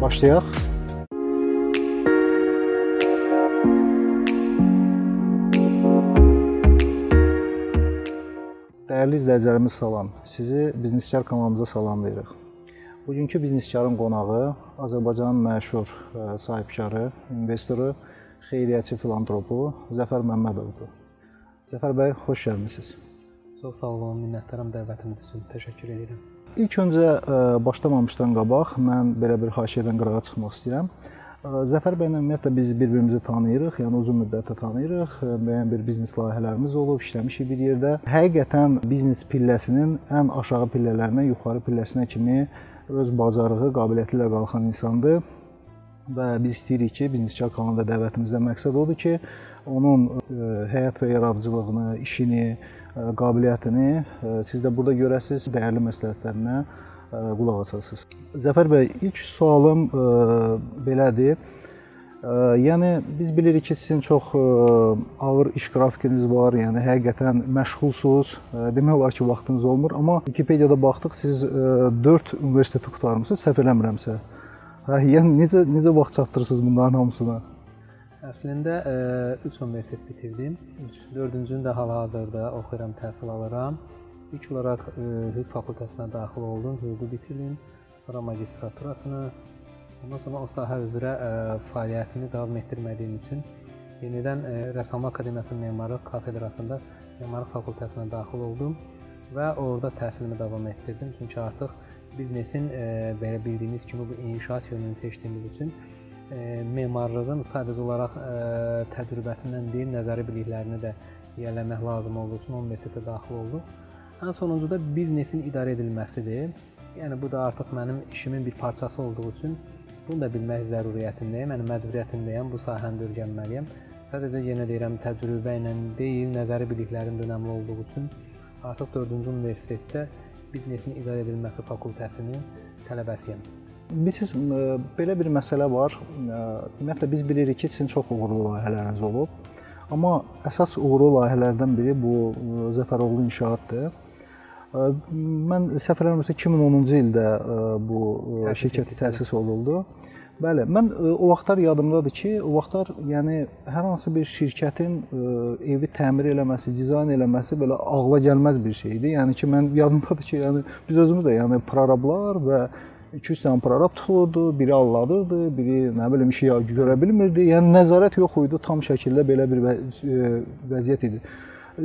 Başlayaq. Dəyərli izləyicilərimiz salam. Sizi Bizniskar kanalımıza salamlayırıq. Bugünkü Bizniskarın qonağı Azərbaycanın məşhur e, sahibkarı, investoru, xeyriyyəçi filantropu Zəfər Məmmədovdur. Zəfər bəy, xoş gəlmisiniz. Çox sağ olun, minnətdaram dəvətiniz üçün. Təşəkkür edirəm. İlk öncə ə, başlamamışdan qabaq mən belə bir xahişdən qırağa çıxmaq istəyirəm. Ə, Zəfər bəylə ümumiyyətlə biz bir-birimizi tanıyırıq, yəni uzun müddətdir tanıyırıq. Ə, Müəyyən bir biznes layihələrimiz olub, işləmişik bir yerdə. Həqiqətən biznes pilləsinin ən aşağı pillələrinə, yuxarı pilləsinə kimi öz bacarığı, qabiliyyəti ilə qalxan insandır. Və biz istəyirik ki, Bizniskar kanalında dəvətimizdən məqsəd odur ki, onun həyat və yaradıcılığını, işini, qabiliyyətini ə, siz də burada görəsiniz, dəyərli məsləhətlərinə ə, qulaq asasınız. Zəfər bəy, ilk sualım belədir. Yəni biz bilirik ki, sizin çox ağır iş qrafikiniz var, yəni həqiqətən məşğulsuz. Ə, Demək olar ki, vaxtınız olmur, amma Wikipediyada baxdıq, siz 4 universiteti qurtarmısınız, səhv eləmirəmsə. Hə, yəni necə necə vaxt çatdırırsınız bunların hamısına? Əslində 3 universitet bitirdim. 4-cünü də hal-hazırda oxuyuram, təhsil alıram. İlk olaraq ə, hüquq fakültəsinə daxil oldum, hüququ bitirdim. Sonra magistraturasını, ondan sonra o sahə üzrə ə, fəaliyyətimi davam etdirmədiyim üçün yenidən Rəssamlıq Akademiyasının Memarlıq kafedrasında Memarlıq fakültəsinə daxil oldum və orada təhsilimi davam etdirdim. Çünki artıq biznesin e, belə bildiyimiz kimi bu inşaat yönünü seçdiyimiz üçün e, memarlığın sadəcə olaraq e, təcrübəsindən deyil, nəzəri biliklərini də yiyələmək lazım olduğu üçün universitetə daxil olduq. Ən sonuncu da biznesin idarə edilməsidir. Yəni bu da artıq mənim işimin bir parçası olduğu üçün bunu da bilmək zəruriyyətindəyəm. Yəni məcburiyyətindəyəm bu sahəni öyrənməliyəm. Sadəcə yenə deyirəm, təcrübə ilə deyil, nəzəri biliklərin də önəmli olduğu üçün artıq 4-cü universitetdə biznesin idarə edilməsi fakültəsinin tələbəsiyəm. Bilirsiniz, belə bir məsələ var. Ümumiyyətlə biz bilirik ki, sizin çox uğurlu layihələriniz olub. Amma əsas uğurlu layihələrdən biri bu Zəfəroğlu inşaatdır. Mən səhv eləmirəmsə 2010-cu ildə bu şirkət təsis olundu. Bəli, mən o vaxtlar yadımdadır ki, o vaxtlar yəni hər hansı bir şirkətin evi təmir eləməsi, dizayn eləməsi belə ağla gəlməz bir şey idi. Yəni ki, mən yadımdadır ki, yəni biz özümüz də yəni prorablar və 200 dənə prorab tutulurdu, biri alladırdı, biri nə bilim işi görə bilmirdi. Yəni nəzarət yox idi, tam şəkildə belə bir vəziyyət idi.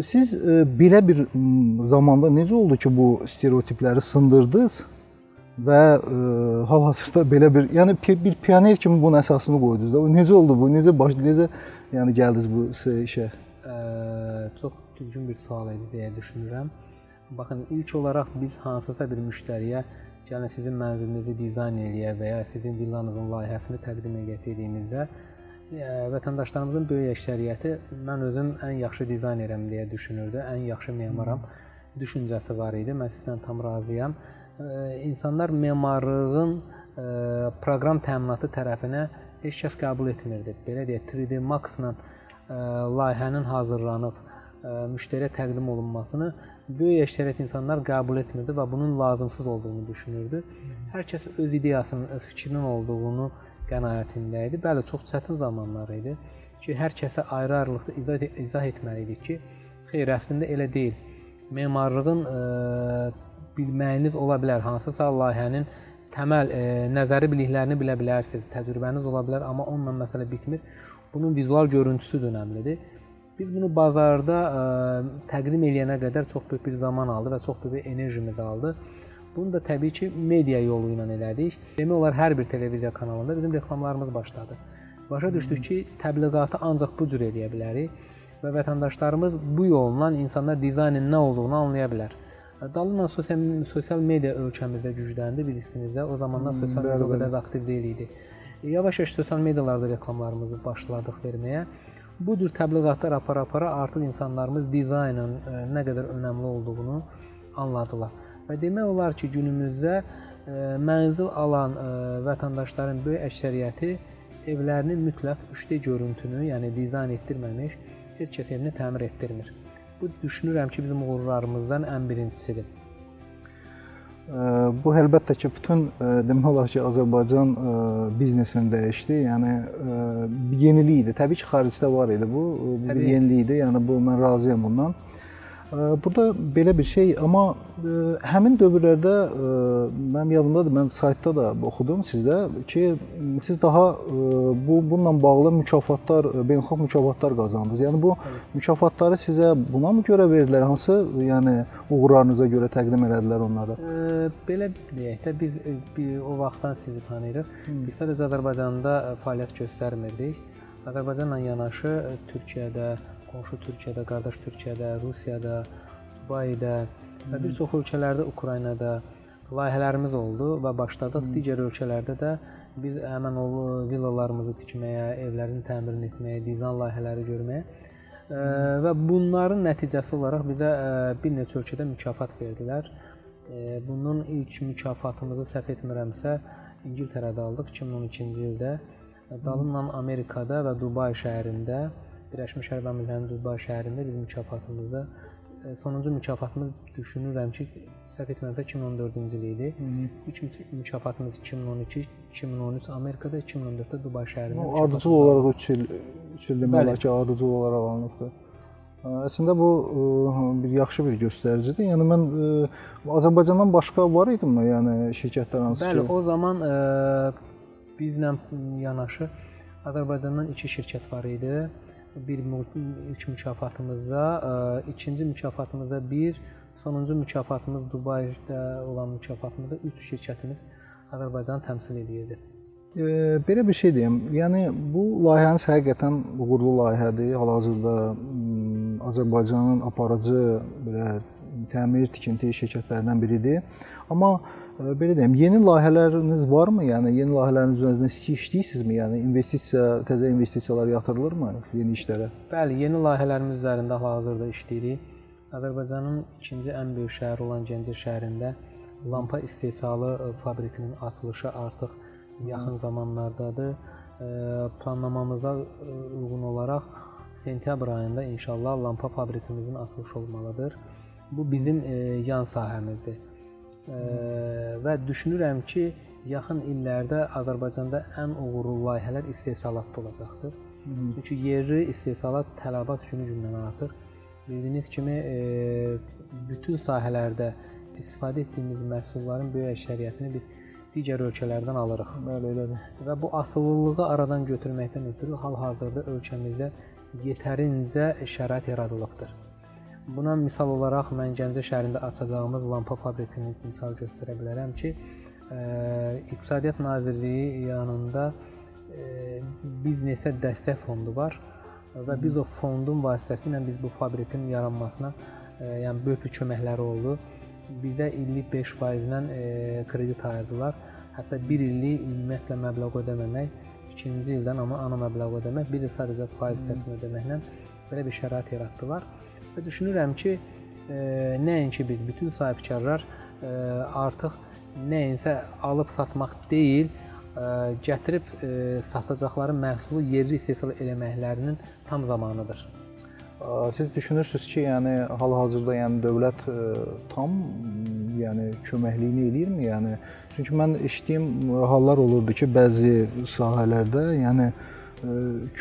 Siz belə bir zamanda necə oldu ki, bu stereotipləri sındırdınız? və e, hal-hazırda belə bir, yəni bir pioner kimi bunun əsasını qoydunuz da. Necə oldu bu? Necə baş necə yəni gəldiniz bu işə? Ə, çox düzgün bir sual idi deyə düşünürəm. Baxın, ilk olaraq biz hansısa bir müştəriyə gəlin sizin mənzilinizi dizayn eləyə və ya sizin villanızın layihəsini təqdim etdiyimizdə vətəndaşlarımızın böyük əksəriyyəti mən özüm ən yaxşı dizaynerəm deyə düşünürdü, ən yaxşı memaram düşüncəsi var idi. Mən sizlə tam razıyam insanlar memarlığın proqram təminatı tərəfinə heç kəs qəbul etmirdi. Belə deyək, 3D Max-la layihənin hazırlanıb müştəriyə təqdim olunmasını böyük əksəriyyət insanlar qəbul etmirdi və bunun lazımsız olduğunu düşünürdü. Hər kəs öz ideyasının, öz fikrinin olduğunu qənaətində idi. Bəli, çox çətin zamanlar idi ki, hər kəsə ayrı-ayrılıqda izah, izah etməliydik ki, xeyr, əslində elə deyil. Memarlığın ə, bilməyiniz ola bilər. Hansısa layihənin təməl e, nəzəri biliklərini bilə bilərsiniz, təcrübəniz ola bilər, amma onunla məsələ bitmir. Bunun vizual görüntüsü də önəmlidir. Biz bunu bazarda ə, e, təqdim eləyənə qədər çox böyük bir zaman aldı və çox böyük bir enerjimiz aldı. Bunu da təbii ki, media yolu ilə elədik. Demək olar hər bir televiziya kanalında bizim reklamlarımız başladı. Başa düşdük ki, təbliğatı ancaq bu cür eləyə bilərik və vətəndaşlarımız bu yolla insanlar dizaynın nə olduğunu anlaya bilər. Dalınla sosial sosial media ölkəmizdə gücləndi bilirsiniz də. O zamanlar hmm, sosial media o qədər aktiv deyil idi. Yavaş-yavaş sosial medialarda reklamlarımızı başladıq verməyə. Bu cür təbliğatlar apara-apara artıq insanlarımız dizaynın e, nə qədər önəmli olduğunu anladılar. Və demək olar ki, günümüzdə e, mənzil alan e, vətəndaşların böyük əksəriyyəti evlərini mütləq 3D görüntünü, yəni dizayn etdirməmiş heç kəs evini təmir etdirmir. Bu düşünürəm ki, bizim uğurlarımızdan ən birincisidir. Bu əlbəttə ki, bütün demək olar ki, Azərbaycan biznesini dəyişdi. Yəni yenilik idi. Təbii ki, xaricdə var idi bu. Bu bir yenilik idi. Yəni bu mən razıyam bundan. Burada belə bir şey, amma həmin dövrlərdə mənim yadımdadır, mən saytda da oxudum sizdə ki, siz daha bu bununla bağlı mükafatlar, beynəlxalq mükafatlar qazandınız. Yəni bu mükafatları sizə buna mı görə verdilər? Hansı, yəni uğurlarınıza görə təqdim elədilər onları? Belə deyək də biz bir o vaxtdan sizi tanıyırıq. Biz sadəcə Azərbaycanda fəaliyyət göstərmirdik. Azərbaycanla yanaşı Türkiyədə, qonşu Türkiyədə, qardaş Türkiyədə, Rusiyada, Dubayda və bir çox ölkələrdə, Ukraynada layihələrimiz oldu və başladıq hmm. digər ölkələrdə də biz həmin o villalarımızı tikməyə, evlərini təmir etməyə, dizayn layihələri görməyə hmm. və bunların nəticəsi olaraq bizə bir neçə ölkədə mükafat verdilər. Bunun ilk mükafatımızı səhv etmirəmsə İngiltərədə aldıq 2012-ci ildə. Dalınla Amerikada və Dubay şəhərində Birləşmiş Ərəb Əmirliklərinin Dubay şəhərində biz mükafatımızda e, sonuncu mükafatımız düşünürəm ki, səhv etmirəmsə 2014-cü il idi. İlk mükafatımız 2012, 2013 Amerikada, 2014-də Dubay şəhərində. Ardıcıl olaraq 3 il 3 il demək olar ki, ardıcıl olaraq alınıbdı. Əslində bu bir yaxşı bir göstəricidir. Yəni mən Azərbaycandan başqa var idimi? Yəni şirkətlər hansı Bəli, ki? o zaman ə, bizlə yanaşı Azərbaycandan iki şirkət var idi bir ilk mükafatımızda, ikinci mükafatımızda bir, sonuncu mükafatımız Dubayda olan mükafatımızda 3 şirkətimiz Azərbaycanı təmsil edirdi. E, belə bir şey deyim. Yəni bu layihəniz həqiqətən uğurlu layihədir. Hal-hazırda Azərbaycanın aparıcı belə təmir tikinti şirkətlərindən biridir. Amma belə deyim, yeni layihələriniz varmı? Yəni yeni layihələrin üzərində işləyirsinizmi? Yəni investisiya, təzə investisiyalar yatırılırmı yeni işlərə? Bəli, yeni layihələrimiz üzərində hal-hazırda işləyirik. Azərbaycanın ikinci ən böyük şəhəri olan Gəncə şəhərində lampa istehsalı fabrikinin açılışı artıq yaxın zamanlardadır. Planlamamıza uyğun olaraq sentyabr ayında inşallah lampa fabrikimizin açılışı olmalıdır. Bu bizim yan sahəmizdir və düşünürəm ki, yaxın illərdə Azərbaycanda ən uğurlu layihələr istehsalatda olacaqdır. Hı -hı. Çünki yerli istehsalat tələbat günü-gündən artır. Bildiyiniz kimi bütün sahələrdə istifadə etdiyimiz məhsulların böyük əksəriyyətini biz digər ölkələrdən alırıq. Bəli, elədir. Və bu asılılığı aradan götürməkdən ötürü hal-hazırda ölkəmizdə yetərincə şərait yaradılıbdır. Buna misal olaraq mən Gəncə şəhərində açacağımız lampa fabrikini misal göstərə bilərəm ki, ə, İqtisadiyyat Nazirliyi yanında ə, biznesə dəstək fondu var və biz o fondun vasitəsilə biz bu fabrikin yaranmasına ə, yəni böyük bir köməkləri oldu. Bizə illik 5% ilə kredit ayırdılar. Hətta 1 illik ümumiyyətlə məbləğ ödəməmək, ikinci ildən amma ana məbləğ ödəmək, bir il sadəcə faiz hissəsini ödəməklə belə bir şərait yaratdılar. Və düşünürəm ki, e, nəinki biz bütün sahibkarlar e, artıq nəyinsə alıb satmaq deyil, e, gətirib satacaqları məhsulu yerli istehsal eləməklərinin tam zamanıdır. Siz düşünürsüz ki, yəni hal-hazırda yəni dövlət tam yəni köməkliyini eləyirmi? Yəni çünki mən eşitdiyim hallar olurdu ki, bəzi sahələrdə yəni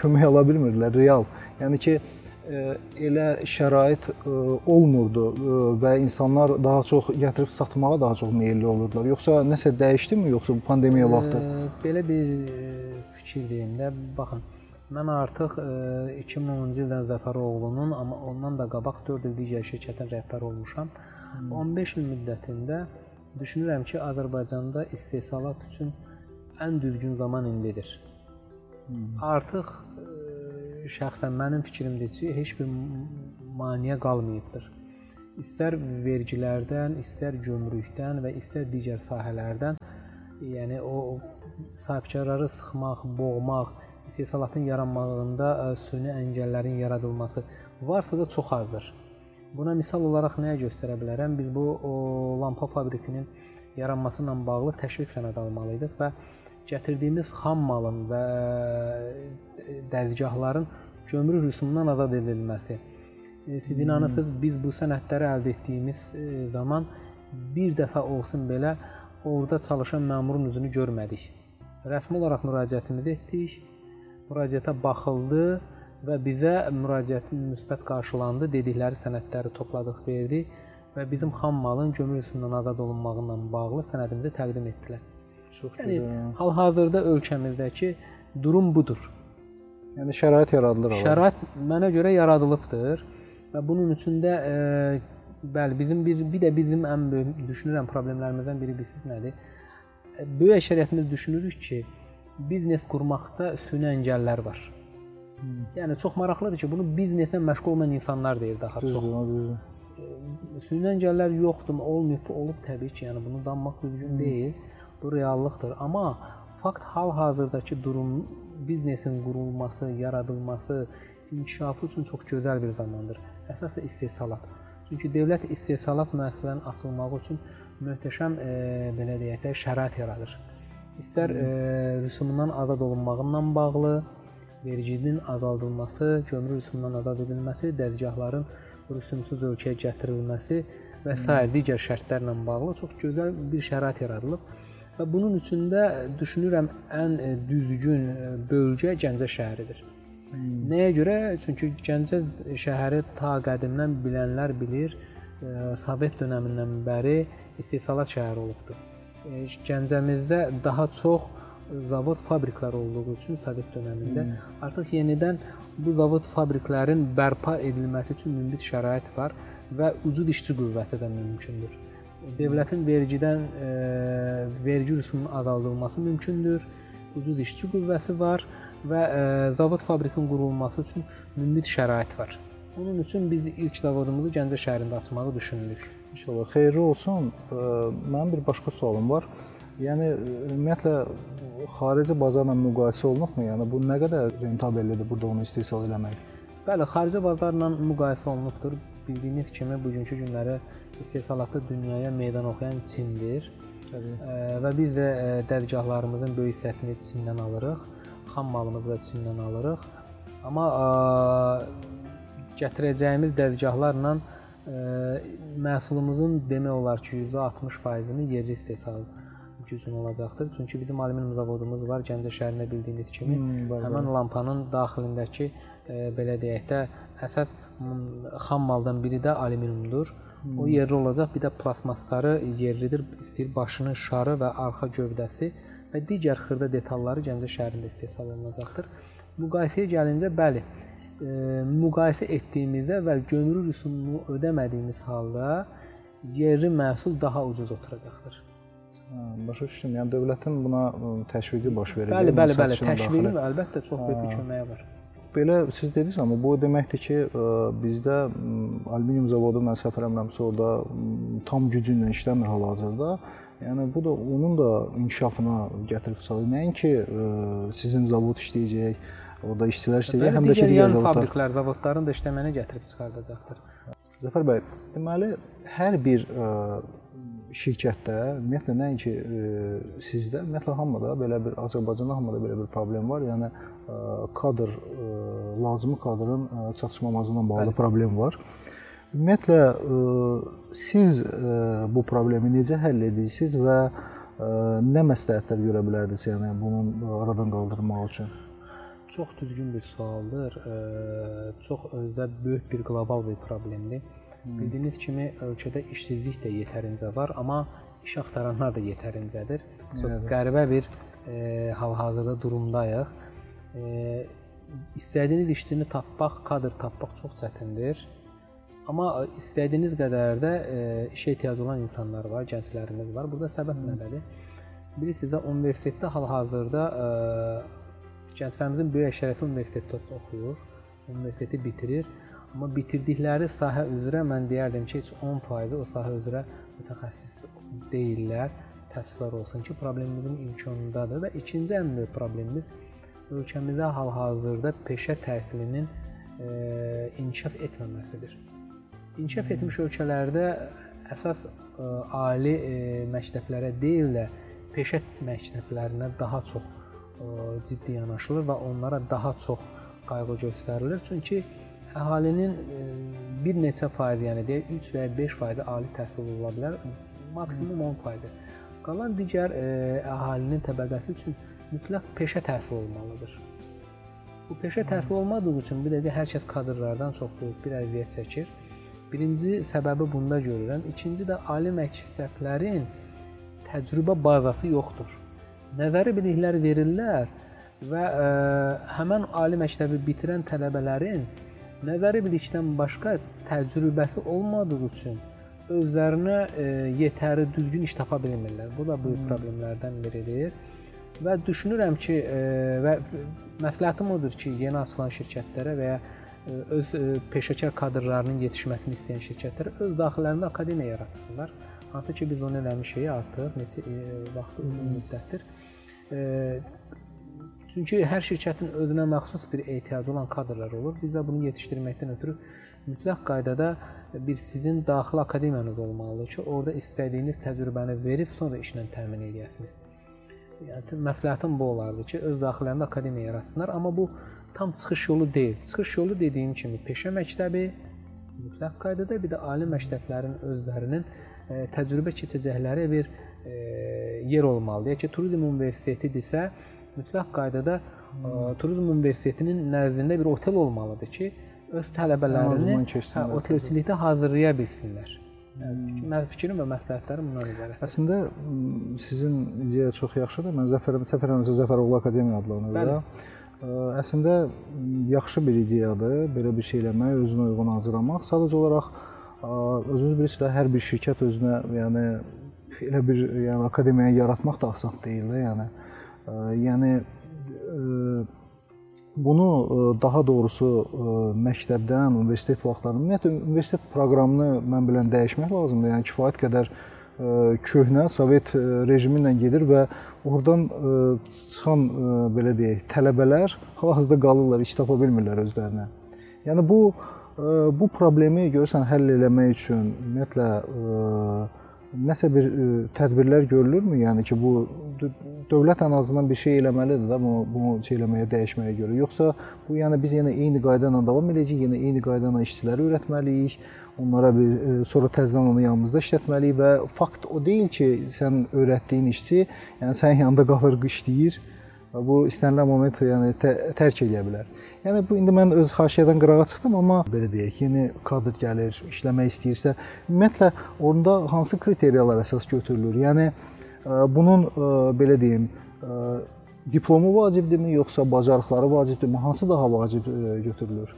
kömək ala bilmirlər real. Yəni ki, elə şərait olmurdu və insanlar daha çox gətirib satmağa daha çox meylli olurdular. Yoxsa nəsə dəyişdimi yoxsa bu pandemiya vaxtı? Belə bir fikir deyim də, baxın. Mən artıq 2010-cu ildən Zəfəroğlunun, amma ondan da qabaq 4 il digər şirkətin rəhbəri olmuşam. Hmm. 15 il müddətində düşünürəm ki, Azərbaycanda istehsalat üçün ən düzgün zaman indidir. Artıq şəxsən mənim fikrimdir ki, heç bir maneə qalmayıbdır. İstər vergilərdən, istər gömrükdən və istər digər sahələrdən, yəni o sahibkarları sıxmaq, boğmaq, istehsalatın yaranmağında süni əngəllərin yaradılması varsa da çox azdır. Buna misal olaraq nəyə göstərə bilərəm? Biz bu o, lampa fabrikinin yaranması ilə bağlı təşviq sənədi almalıydıq və gətirdiyimiz xam malın və dəzgahların gömrük rüsumundan azad edilməsi. E, siz inanırsınız, biz bu sənədləri əldə etdiyimiz e, zaman bir dəfə olsun belə orada çalışan məmurun üzünü görmədik. Rəsmi olaraq müraciətimizi etdik. Müraciətə baxıldı və bizə müraciətin müsbət qarşılandı. Dedikləri sənədləri topladıq, verdik və bizim xam malın gömrük rüsumundan azad olunmağı ilə bağlı sənədimizi təqdim etdilər. Çox Yəni hal-hazırda ölkəmizdəki durum budur. Yəni şərait yaradılır. Şərait mənə görə yaradılıbdır və bunun üçün də e, bəli bizim bir bir də bizim ən böyük düşünürəm problemlərimizdən biri bilirsiniz nədir? E, böyük əksəriyyətimiz düşünürük ki, biznes qurmaqda süni əngəllər var. Hmm. Yəni çox maraqlıdır ki, bunu bizneslə məşğul olan insanlar deyir daha düzdür, çox. Düzdür. E, süni əngəllər yoxdur, olmayıb, olub təbii ki, yəni bunu danmaq düzgün hmm. deyil. Bu reallıqdır. Amma fakt hal-hazırdakı durum biznesin qurulması, yaradılması, inkişafı üçün çox gözəl bir zamandır. Əsas da istehsalat. Çünki dövlət istehsalat müəssisələrinin açılması üçün möhtəşəm e, belə deyək də şərait yaradır. İstər e, rüsumundan azad olunmağından bağlı, verginin azaldılması, gömrük rüsumundan azad edilməsi, dəzgahların rüsumsuz ölkəyə gətirilməsi və s. digər şərtlərlə bağlı çox gözəl bir şərait yaradılıb. Və bunun üçün də düşünürəm ən e, düzgün e, bölgə Gəncə şəhəridir. Hmm. Nəyə görə? Çünki Gəncə şəhəri ta qədimdən bilənlər bilir, e, Sovet dövründən bəri istehsalat şəhəri olubdur. Gəncəmizdə daha çox zavod, fabriklər olduğu üçün Sovet dövründə hmm. artıq yenidən bu zavod, fabriklərin bərpa edilməsi üçün münbit şərait var və ucuz işçi qüvvəsi də mümkündür dövlətin vergidən e, vergi rüsumunun azaldılması mümkündür. Ucuz işçi qüvvəsi var və e, zavod fabrikin qurulması üçün münbit şərait var. Onun üçün biz ilk zavodumuzu Gəncə şəhərində açmağı düşünürük. İnşallah xeyirli olsun. E, mənim bir başqa sualım var. Yəni ümumiyyətlə xarici bazarla müqayisə olunubmu? Yəni bu nə qədər rentabellidir burada onu istehsal etmək? Bəli, xarici bazarla müqayisə olunubdur. Bildiyiniz kimi bugünkü günləri istehsalatda dünyaya meydan oxuyan Çindir. Təbii. Və biz də dərgahlarımızın böyük hissəsini Çindən alırıq. Xam malımızı da Çindən alırıq. Amma gətirəcəyimiz dərgahlarla məhsulumuzun demək olar ki, %60%-ni yerli istehsal gücün olacaqdır. Çünki bizim alüminium zavodumuz var Gəncə şəhərində bildiyiniz kimi. Hmm, Həmin lampanın daxilindəki e, belə deyək də əsas xam maldan biri də alüminiumdur. O yerli olacaq. Bir də plastmasları yerlidir. İstəyir başının şarı və arxa gövdəsi və digər xırda detalları Gəncə şəhərində istehsal olunacaqdır. Müqayisəyə gəlincə, bəli, e, müqayisə etdiyimizdə və gömrük rüsumunu ödəmədiyimiz halda yerli məhsul daha ucuz oturacaqdır. Hə, başa düşdüm. Yəni dövlətin buna təşviqi baş verir. Bəli, bəli, bəli, təşviqi və əlbəttə çox böyük bir köməyi var. Belə siz dediniz amma bu o deməkdir ki, bizdə alüminium zavodu mən səhv eləmirəmsə orada tam gücü ilə işləmir hal-hazırda. Yəni bu da onun da inkişafına gətirib çıxarır. Nəinki sizin zavod işləyəcək, orada işçilər işləyəcək, həm də ki digər fabriklər, zavodların da işləməyinə gətirib çıxardacaqdır. Zəfər bəy, deməli hər bir şirkətdə ümumiyyətlə nəinki sizdə, ümumiyyətlə hamıda belə bir Azərbaycanda hamıda belə bir problem var. Yəni kadr lazımi kadrın çatışmaması ilə bağlı Bəli. problem var. Ümumiyyətlə siz bu problemi necə həll edirsiniz və nə məsləhətlər görə bilərdiniz, yəni bunun aradan qaldırmaq üçün? Çox düzgün bir sualdır. Çox özdə böyük bir qlobal bir problemdir. Bildiyiniz kimi ölkədə işsizlik də yetərincə var, amma iş axtaranlar da yetərincədir. Çox evet. qəribə bir e, hal-hazırda durumdayıq. E, istədiyiniz işçini tapmaq, kadr tapmaq çox çətindir. Amma istədiyiniz qədər də e, işə ehtiyacı olan insanlar var, gənclərimiz var. Burada səbəb Hı. nədədir? Bilirsiniz, universitetdə hal-hazırda e, gənclərimizin böyük əksəriyyəti universitetdə oxuyur, universiteti bitirir. Amma bitirdikləri sahə üzrə mən deyərdim ki, heç 10% o sahə üzrə mütəxəssis deyillər. Təəssüflər olsun ki, problemimizin imkanındadır və ikinci ən böyük problemimiz ölkəmizdə hal-hazırda peşə təhsilinin e, inkişaf etməməsidir. İnkişaf etmiş ölkələrdə əsas ə, e, ali ə, e, məktəblərə deyil də peşə məktəblərinə daha çox ə, e, ciddi yanaşılır və onlara daha çox qayğı göstərilir. Çünki əhalinin e, bir neçə faiz, yəni deyək 3 və ya 5 faizi ali təhsil ola bilər. maksimum 10%. Qalan digər e, əhalinin təbəqəsi üçün mütləq peşə təhsili olmalıdır. Bu peşə təhsili olmadığı üçün bir dəqiqə hər kəs kadrlardan çox böyük bir əziyyət çəkir. Birinci səbəbi bunda görürəm. İkinci də ali məktəblərin təcrübə bazası yoxdur. Nəzəri biliklər verirlər və ə, həmin ali məktəbi bitirən tələbələrin nəzəri bilikdən başqa təcrübəsi olmadığı üçün özlərinə ə, yetəri düzgün iş tapa bilmirlər. Bu da böyük hmm. problemlərdən biridir. Və düşünürəm ki, ə, və məsləhətim odur ki, yeni açılan şirkətlərə və ya öz peşəkar kadrlarının yetişməsini istəyən şirkətlər öz daxillərində akademiya yaratsınlar. Hansı ki biz onu eləmişik artıq neçə vaxt uzun müddətdir. Çünki hər şirkətin özünə məxsus bir ehtiyacı olan kadrlar olur. Biz də bunu yetişdirməkdən ötürü mütləq qaydada bir sizin daxili akademiyanız olmalıdır ki, orada istədiyiniz təcrübəni verib sonra işlə təmin edəsiniz. Yəni məsləhətim bu olardı ki, öz daxillərində akademiya yaratsınlar, amma bu tam çıxış yolu deyil. Çıxış yolu dediyim kimi peşə məktəbi mütləq qaydada bir də ali məktəblərin özlərinin e, təcrübə keçəcəkləri bir e, yer olmalıdır. Yəni ki, turizm universitetidirsə, mütləq qaydada e, turizm universitetinin nəzdində bir otel olmalıdır ki, öz tələbələrini hə, otelçilikdə hazırlaya bilsinlər. Yəni, mənim fikrim və məsləhətlərim bundan ibarət. Əslində sizin ideya çox yaxşıdır. Mən Zəfər Səfərov Zəfəroğlu Akademiya adlanır. Əslində yaxşı bir ideyadır belə bir şey eləmək, özünə uyğun hazırlamaq. Sadəcə olaraq özünüz bilirsiniz də hər bir şirkət özünə, yəni elə bir yəni akademiya yaratmaq da asan deyil də, yəni. Yəni bunu daha doğrusu məktəbdən, universitet vaxtlarında, ümumiyyətlə universitet proqramını mən bilən dəyişmək lazımdır. Yəni kifayət qədər köhnə Sovet rejimi ilə gedir və oradan çıxan belə deyək, tələbələr hal-hazırda qalırlar, iş tapa bilmirlər özlərinə. Yəni bu bu problemi görürsən həll eləmək üçün ümumiyyətlə nəsə bir tədbirlər görülürmü? Yəni ki, bu dövlət ən azından bir şey eləməlidir də bunu bunu şey eləməyə, dəyişməyə görə. Yoxsa bu yəni biz yenə eyni qayda ilə davam edəcəyik, yenə eyni qayda ilə işçiləri öyrətməliyik onlara bir e, sonra təzədən onu yanımızda işlətməliyik və fakt o deyil ki, sən öyrətdiyin işçi, yəni sənin yanında qalır, işləyir. Bu istənilən moment yəni tə tərk edə bilər. Yəni bu indi mən öz haşiyədən qırağa çıxdım, amma belə deyək, yeni kadr gəlir, işləmək istəyirsə, ümumiyyətlə onda hansı kriteriyalar əsas götürülür? Yəni e, bunun e, belə deyim, diplomu vacibdirmi, yoxsa bacarıqları vacibdirmi? Hansı daha vacib götürülür?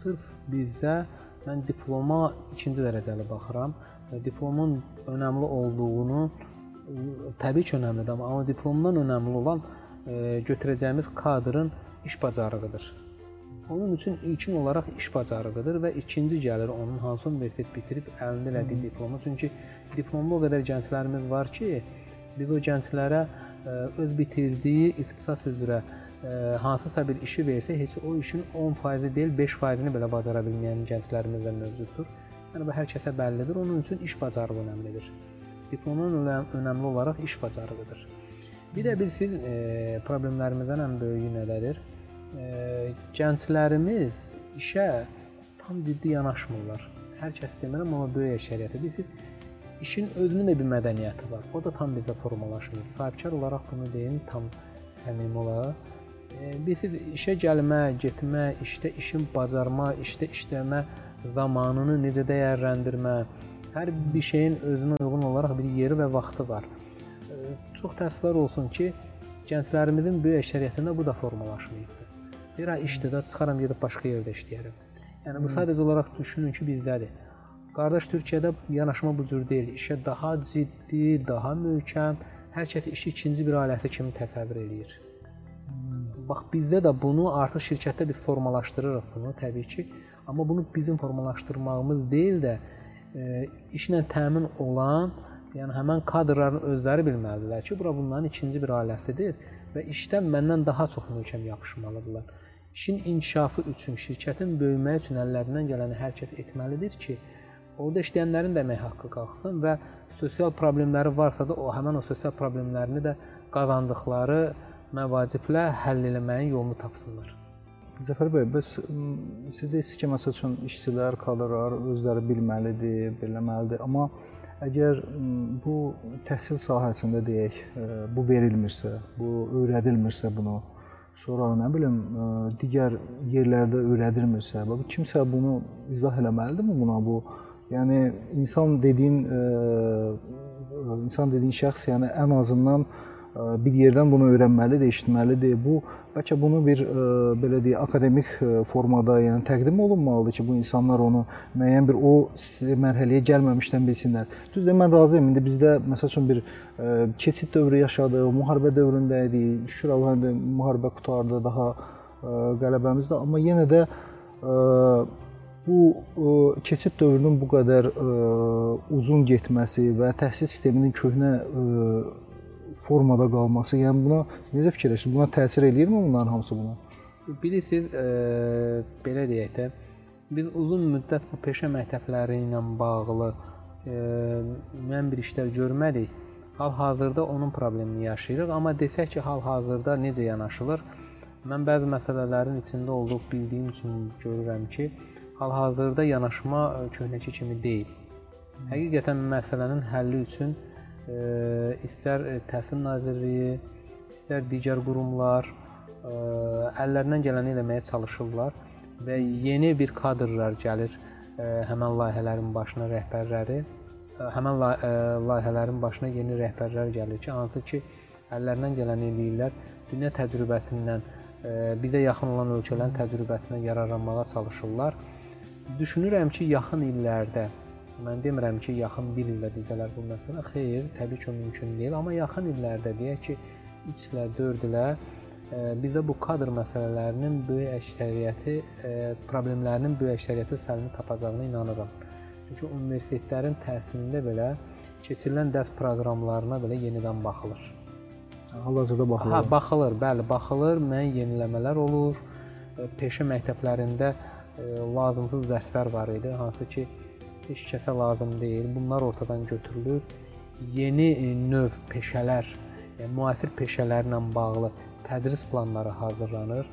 Sırf bizdə mən diploma ikinci dərəcəli baxıram. Diplomun önəmli olduğunu təbii ki, önəmlidir, amma diplomdan önəmli olan e, götürəcəyimiz kadrın iş bacarığıdır. Onun üçün ilkin olaraq iş bacarığıdır və ikinci gəlir onun hansı universitet bitirib əlində elədiyi diplomu. Çünki diplomlu o qədər gənclərimiz var ki, biz o gənclərə e, öz bitirdiyi ixtisas üzrə hansısa bir işi versə, heç o işin 10% deyil, 5%-ni belə bacara bilməyən gənclərimiz də mövcuddur. Yəni bu hər kəsə bəllidir. Onun üçün iş bacarığı önəmlidir. Diplomun önəmli olaraq iş bacarığıdır. Bir də bilsiz, e, problemlərimizdən ən böyüyü nədədir? E, gənclərimiz işə tam ciddi yanaşmırlar. Hər kəs demirəm, amma böyük əksəriyyəti bilsiz, işin özünün də bir mədəniyyəti var. O da tam bizdə formalaşmır. Sahibkar olaraq bunu deyim, tam səmimi olaraq Bilirsiz, işə gəlmə, getmə, işdə işin bacarma, işdə işləmə zamanını necə dəyərləndirmə, hər bir şeyin özünə uyğun olaraq bir yeri və vaxtı var. Çox təəssüflər olsun ki, gənclərimizin böyük əksəriyyətində bu da formalaşmayıbdır. Bir ay işdə də çıxaram gedib başqa yerdə işləyərəm. Yəni bu sadəcə olaraq düşünün ki, bizdədir. Qardaş Türkiyədə yanaşma bu cür deyil. İşə daha ciddi, daha möhkəm, hər kəs işi ikinci bir ailəsi kimi təsəvvür eləyir. Bax bizdə də bunu artıq şirkətdə biz formalaşdırırıq bunu təbii ki. Amma bunu bizim formalaşdırmağımız deyil də e, işlə təmin olan, yəni həmin kadrların özləri bilməlidirlər ki, bura bunların ikinci bir ailəsidir və işdən məndən daha çox möhkəm yapışmalıdırlar. İşin inkişafı üçün, şirkətin böyüməyi üçün əllərindən gələni hərəkət etməlidir ki, orada işləyənlərin də əmək haqqı qalxsın və sosial problemləri varsa da o həmin o sosial problemlərini də qazandıqları məvaciblə həll eləməyin yolunu tapsınlar. Zəfər bəy, bəs siz deyirsiniz ki, məsəl üçün işçilər, kadrlar özləri bilməlidir, bilməlidir, amma əgər bu təhsil sahəsində deyək, bu verilmirsə, bu öyrədilmirsə bunu, sonra nə bilim digər yerlərdə öyrədilmirsə, bax kimsə bunu izah eləməlidirmi buna bu? Yəni insan dediyin insan dediyin şəxs yəni ən azından bir yerdən bunu öyrənməlidir, eşitməlidir. Bu bəlkə bunu bir belə deyək akademik formada, yəni təqdim olunmalıdır ki, bu insanlar onu müəyyən bir o mərhələyə gəlməmişdən bilsinlər. Düzdür, mən razıyam. İndi bizdə məsəl üçün bir keçid dövrü yaşadıq, müharibə dövründə idik. Şükür Allaha müharibə qurtardı, daha qələbəmizdə, amma yenə də bu keçid dövrünün bu qədər uzun getməsi və təhsil sisteminin köhnə formada qalması, yəni buna necə fikirləşirsiniz? Buna təsir eləyirmi bunların hamısı buna? Bilirsiniz, e, belə deyək də, biz uzun müddət bu peşə məktəbləri ilə bağlı e, müəyyən bir işlər görmədik. Hal-hazırda onun problemini yaşayırıq, amma desək ki, hal-hazırda necə yanaşılır? Mən bəzi məsələlərin içində olduğum bildiyim üçün görürəm ki, hal-hazırda yanaşma köhnəki kimi deyil. Həqiqətən məsələnin həlli üçün istər Təhsil Nazirliyi, istər digər qurumlar əllərindən gələni eləməyə çalışırlar və yeni bir kadrlar gəlir həmən layihələrin başına rəhbərləri həmən layihələrin başına yeni rəhbərlər gəlir ki, hansı ki əllərindən gələni eləyirlər. Dünya təcrübəsindən bizə yaxın olan ölkələrin təcrübəsindən yararlanmağa çalışırlar. Düşünürəm ki, yaxın illərdə Mən demirəm ki, yaxın 1 ildə düzələr bu məsələ. Xeyr, təbii ki, mümkün deyil, amma yaxın illərdə deyək ki, 3 ilə 4 ilə e, bizdə bu kadr məsələlərinin böyük əksəriyyəti, e, problemlərinin böyük əksəriyyəti səlini tapacağına inanıram. Çünki universitetlərin təhsilində belə keçirilən dərs proqramlarına belə yenidən baxılır. Hal-hazırda baxılır. Hə, baxılır, bəli, baxılır, müəyyən yeniləmələr olur. E, peşə məktəblərində lazımsız dərslər var idi, hansı ki, heç kəsə lazım deyil. Bunlar ortadan götürülür. Yeni e, növ peşələr, yəni müasir peşələrlə bağlı tədris planları hazırlanır.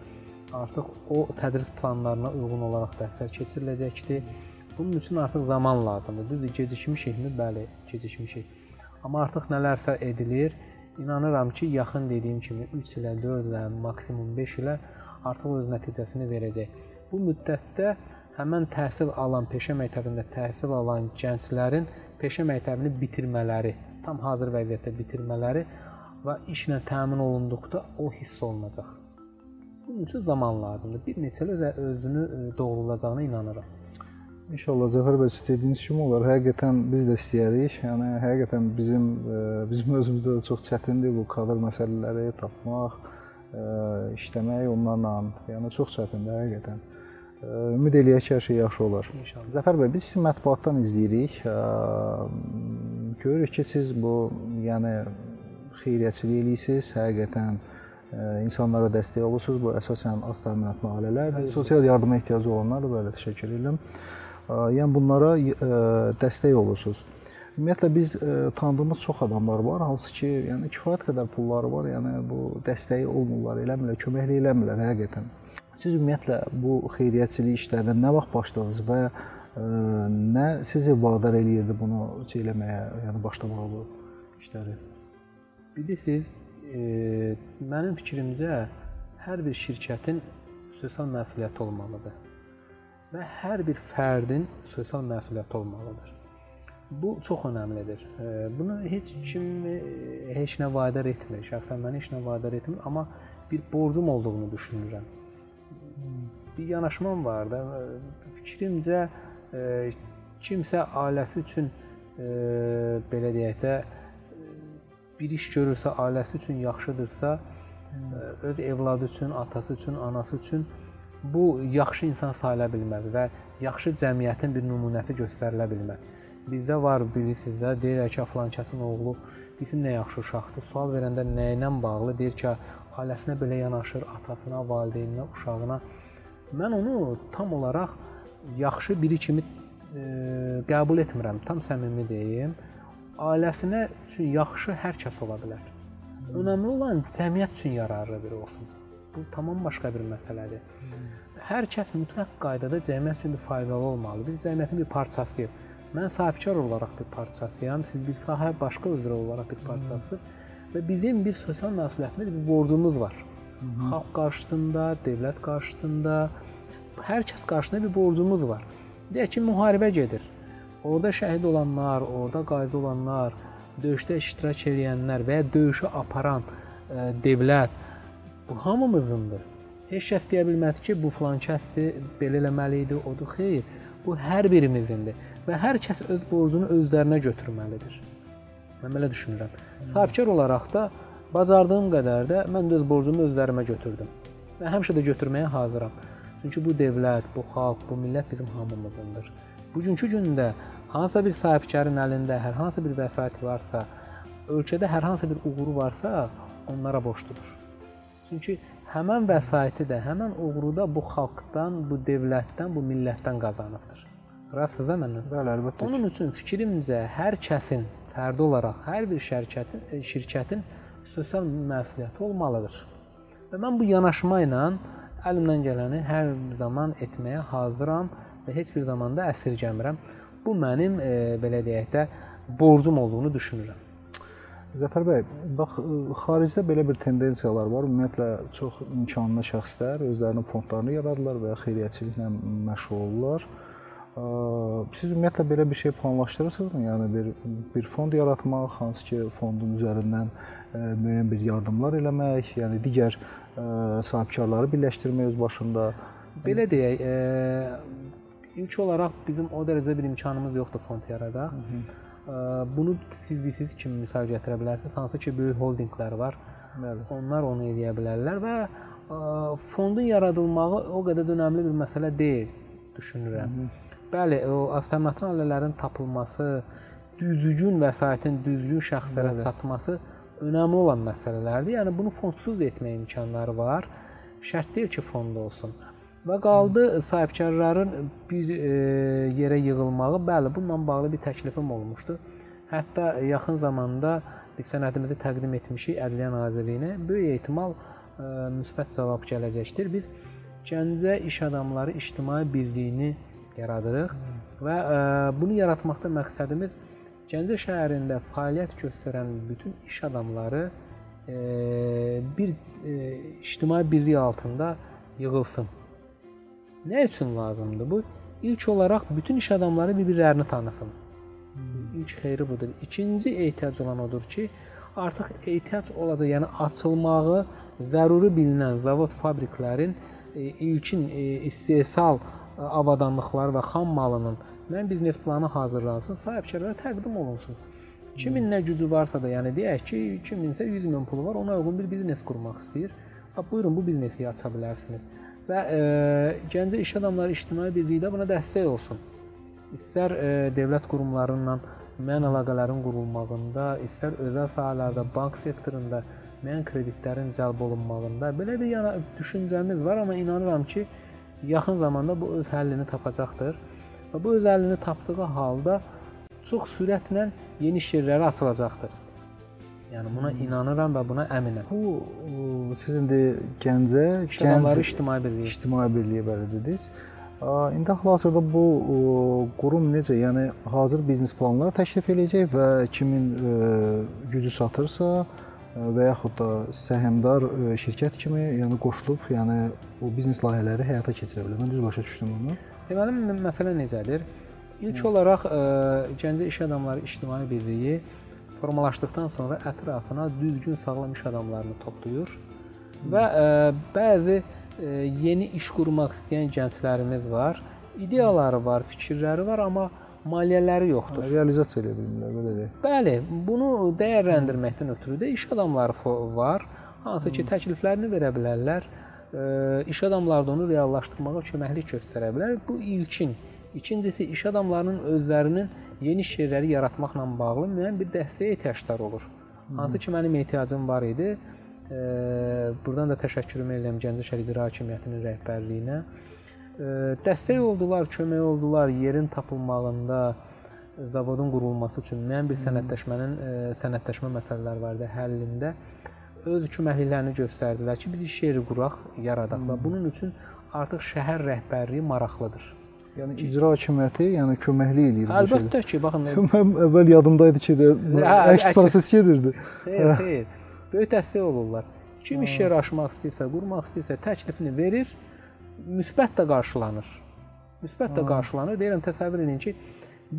Artıq o tədris planlarına uyğun olaraq dərslər keçiriləcəkdir. Bunun üçün artıq zaman lazımdır. Düzdür, gecikmişikmi? Bəli, gecikmişik. Amma artıq nələrsə edilir. İnanıram ki, yaxın dediyim kimi 3 ilə, 4 ilə, maksimum 5 ilə artıq öz nəticəsini verəcək. Bu müddətdə həmən təhsil alan, peşə məktəbində təhsil alan gənclərin peşə məktəbini bitirmələri, tam hazır vəziyyətdə bitirmələri və işlə təmin olunduqda o hiss olunacaq. Bunun üçün zaman lazımdır. Bir neçə il özünü e, doğrulacağına inanıram. İnşallah Zəfər bəy dediyiniz kimi olar. Həqiqətən biz də istəyirik. Yəni həqiqətən bizim e, bizim özümüzdə də çox çətindir bu kadr məsələləri tapmaq, e, işləmək onlarla. Yəni çox çətindir həqiqətən. Ümid eləyək ki, hər şey yaxşı olar. İnşallah. Zəfər bəy, biz sizi mətbuatdan izləyirik. Görürük ki, siz bu, yəni xeyriyyəçilik eləyirsiniz, həqiqətən insanlara dəstək olursunuz. Bu əsasən az təminatlı ailələrdir, sosial yardıma ehtiyacı olanlardır. Belə təşəkkür edirəm. Yəni bunlara dəstək olursunuz. Ümumiyyətlə biz tanıdığımız çox adamlar var, hansı ki, yəni kifayət qədər pulları var, yəni bu dəstəyi olmurlar, eləmirlər, köməklik eləmirlər həqiqətən. Siz ümumiyyətlə bu xeyriyyəçilik işlərinə nə vaxt başladınız və ə, e, nə sizi vadar eləyirdi bunu eləməyə, yəni başlamağa bu işləri? Bilirsiniz, e, mənim fikrimcə hər bir şirkətin sosial məsuliyyəti olmalıdır və hər bir fərdin sosial məsuliyyəti olmalıdır. Bu çox əhəmilidir. E, bunu heç kim e, heç nə vadar etmir. Şəxsən məni heç nə vadar etmir, amma bir borcum olduğunu düşünürəm bir yanaşmam var da. Fikrimcə kimsə ailəsi üçün belə deyək də bir iş görürsə, ailəsi üçün yaxşıdırsa, öz evladı üçün, atası üçün, anası üçün bu yaxşı insan sayıla bilməz və yaxşı cəmiyyətin bir nümunəsi göstərilə bilməz. Bizdə var, bilirsiniz də, deyirlər ki, falankəsin oğlu bilsin nə yaxşı uşaqdır. Sual verəndə nə ilə bağlı deyir ki, ailəsinə belə yanaşır, atasına, valideyninə, uşağına. Mən onu tam olaraq yaxşı biri kimi e, qəbul etmirəm. Tam səmimi deyim. Ailəsinə üçün yaxşı hər kəs ola bilər. Önəmli olan cəmiyyət üçün yararlı biri olsun. Bu tamam başqa bir məsələdir. Hər kəs mütləq qaydada cəmiyyət üçün faydalı olmalıdır. Cəmiyyətin bir parçasıyıq. Mən sahibkar olaraq bir parçasıyam, siz bir sahə başqa üzrə olaraq bir parçasısınız və bizim bir sosial məsuliyyətimiz, bir borcumuz var. Xalq qarşısında, dövlət qarşısında, hər kəs qarşısında bir borcumuz var. Deyək ki, müharibə gedir. Orada şəhid olanlar, orada qazi olanlar, döyüşdə iştirak edənlər və ya döyüşü aparan ə, dövlət bu hamımızındır. Heç kəs deyə bilməz ki, bu filan kəssi belə eləməli idi, odur. Xeyr, bu hər birimizindir və hər kəs öz borcunu özlərinə götürməlidir. Mən belə düşünürəm. Sahibkar olaraq da bacardığım qədər də mən də öz borcumu özlərimə götürdüm və həmişə də götürməyə hazıram. Çünki bu dövlət, bu xalq, bu millət bizim hamımızındır. Bugünkü gündə hansısa bir sahibkarın əlində hər hansı bir vəsaiti varsa, ölkədə hər hansı bir uğuru varsa, onlara borcludur. Çünki həmən vəsaiti də, həmən uğuru da bu xalqdan, bu dövlətdən, bu millətdən qazanıbdır. Rastsınızsa məndən? Bəli, əlbəttə. Onun üçün fikrimcə hər kəsin fərdi olaraq hər bir şirkətin şirkətin sosial məsuliyyəti olmalıdır. Və mən bu yanaşma ilə əlimdən gələni hər zaman etməyə hazıram və heç bir zaman da əsirgəmirəm. Bu mənim e, belə deyək də borcum olduğunu düşünürəm. Zəfər bəy, bax xaricdə belə bir tendensiyalar var. Ümumiyyətlə çox imkanlı şəxslər özlərinin fondlarını yaradılar və xeyriyyəçiliklə məşğul olurlar. Siz ümumiyyətlə belə bir şey planlaşdırırsınızmı? Yəni bir bir fond yaratmaq, hansı ki fondun üzərindən müəyyən bir yardımlar eləmək, yəni digər sahibkarları birləşdirmək öz başında. Belə deyək, ilk olaraq bizim o dərəcədə bir imkanımız yoxdur fond yaradaq. Bunu siz bilirsiniz kimi misal gətirə bilərsiniz. Hansı ki böyük holdinqlər var. Bəli. Onlar onu edə bilərlər və fondun yaradılmağı o qədər də önəmli bir məsələ deyil düşünürəm. Hı -hı. Bəli, o alternativ ailələrin tapılması, düzgün vəsaitin düzgün şəxslərə Bəli. çatması önəmli olan məsələlərdir. Yəni bunu fondsuz etmək imkanları var. Şərt deyil ki, fond olsun. Və qaldı sahibkarların bir e, yerə yığılmağı. Bəli, bununla bağlı bir təklifim olmuşdu. Hətta yaxın zamanda biz sənədimizi təqdim etmişik Ədliyyə Nazirliyinə. Böyük ehtimal e, müsbət cavab gələcəkdir. Biz Gəncə İş Adamları İctimai Birliyini yaradırıq və ə, bunu yaratmaqda məqsədimiz Gəncə şəhərində fəaliyyət göstərən bütün iş adamları ə, bir ə, ictimai birlik altında yığılsın. Nə üçün lazımdır bu? İlk olaraq bütün iş adamları bir-birlərini tanısın. İlk xeyri budur. İkinci ehtiyac olan odur ki, artıq ehtiyac olacaq, yəni açılmağı zəruri bilinən zavod fabriklərin e, ilkin e, istehsal e, avadanlıqları və xam malının mən biznes planı hazırlansın, sahibkarlara təqdim olunsun. Kimin nə gücü varsa da, yəni deyək ki, kiminsə 100 min pulu var, ona uyğun bir biznes qurmaq istəyir. Buyurun bu biznesi aça bilərsiniz və e, Gəncə İş Adamları İctimai Birliyi də buna dəstək olsun. İstər e, dövlət qurumlarından müəyyən əlaqələrin qurulmağında, istər özəl sahələrdə, bank sektorunda müəyyən kreditlərin cəlb olunmağında belə bir yana düşüncəmiz var, amma inanıram ki, yaxın zamanda bu öz həllini tapacaqdır. Və bu öz həllini tapdığı halda çox sürətlə yeni iş yerləri açılacaqdır. Yəni buna inanıram və buna əminəm. Bu siz indi Gəncə İşləmləri İctimai Birliyi İctimai Birliyi bəli dediniz. İndi hal-hazırda bu qurum necə? Yəni hazır biznes planları təklif eləyəcək və kimin gücü satırsa və yaxud da səhmdar şirkət kimi, yəni qoşulub, yəni o biznes layihələri həyata keçirə bilər. Mən düz başa düşdüm bunu. Deməli məsələ necədir? İlk olaraq Gəncə İş Adamları İctimai Birliyi formalaşdıqdan sonra ətrafına düzgün sağlam iş adamlarını toplayır və ə, e, bəzi ə, e, yeni iş qurmaq istəyən gənclərimiz var. İdeyaları var, fikirləri var, amma maliyyələri yoxdur. Realizasiya edə bilmirlər, belə deyək. Bəli, bunu dəyərləndirməkdən ötürü də iş adamları var, hansı ki, təkliflərini verə bilərlər. Ə, e, iş adamları da onu reallaşdırmağa köməklik göstərə bilər. Bu ilkin. İkincisi, iş adamlarının özlərinin yeni iş yerləri yaratmaqla bağlı müəyyən bir dəstəyə ehtiyacları olur. Hansı ki mənim ehtiyacım var idi. Buradan da təşəkkürümü edirəm Gəncə şəhər icra hakimiyyətinin rəhbərliyinə. Dəstək oldular, kömək oldular yerin tapılmağında, zavodun qurulması üçün müəyyən bir sənədləşmənin sənədləşmə məsələləri var idi həllində. Öz köməkliklərini göstərdilər ki, biz yeri quraq, yaradaq və bunun üçün artıq şəhər rəhbərliyi maraqlıdır. Yəni icra hakimiyyəti, yəni köməkli eləyir. Əlbəttə ki, baxın. Mən əvvəl yadımdaydı ki, də hə, əks proses gedirdi. Xeyr, xeyr. Böyük dəstək olurlar. Kim iş yeri açmaq istəyirsə, qurmaq istəyirsə, təklifini verir, müsbət də qarşılanır. Müsbət də qarşılanır. Deyirəm təsəvvür edin ki,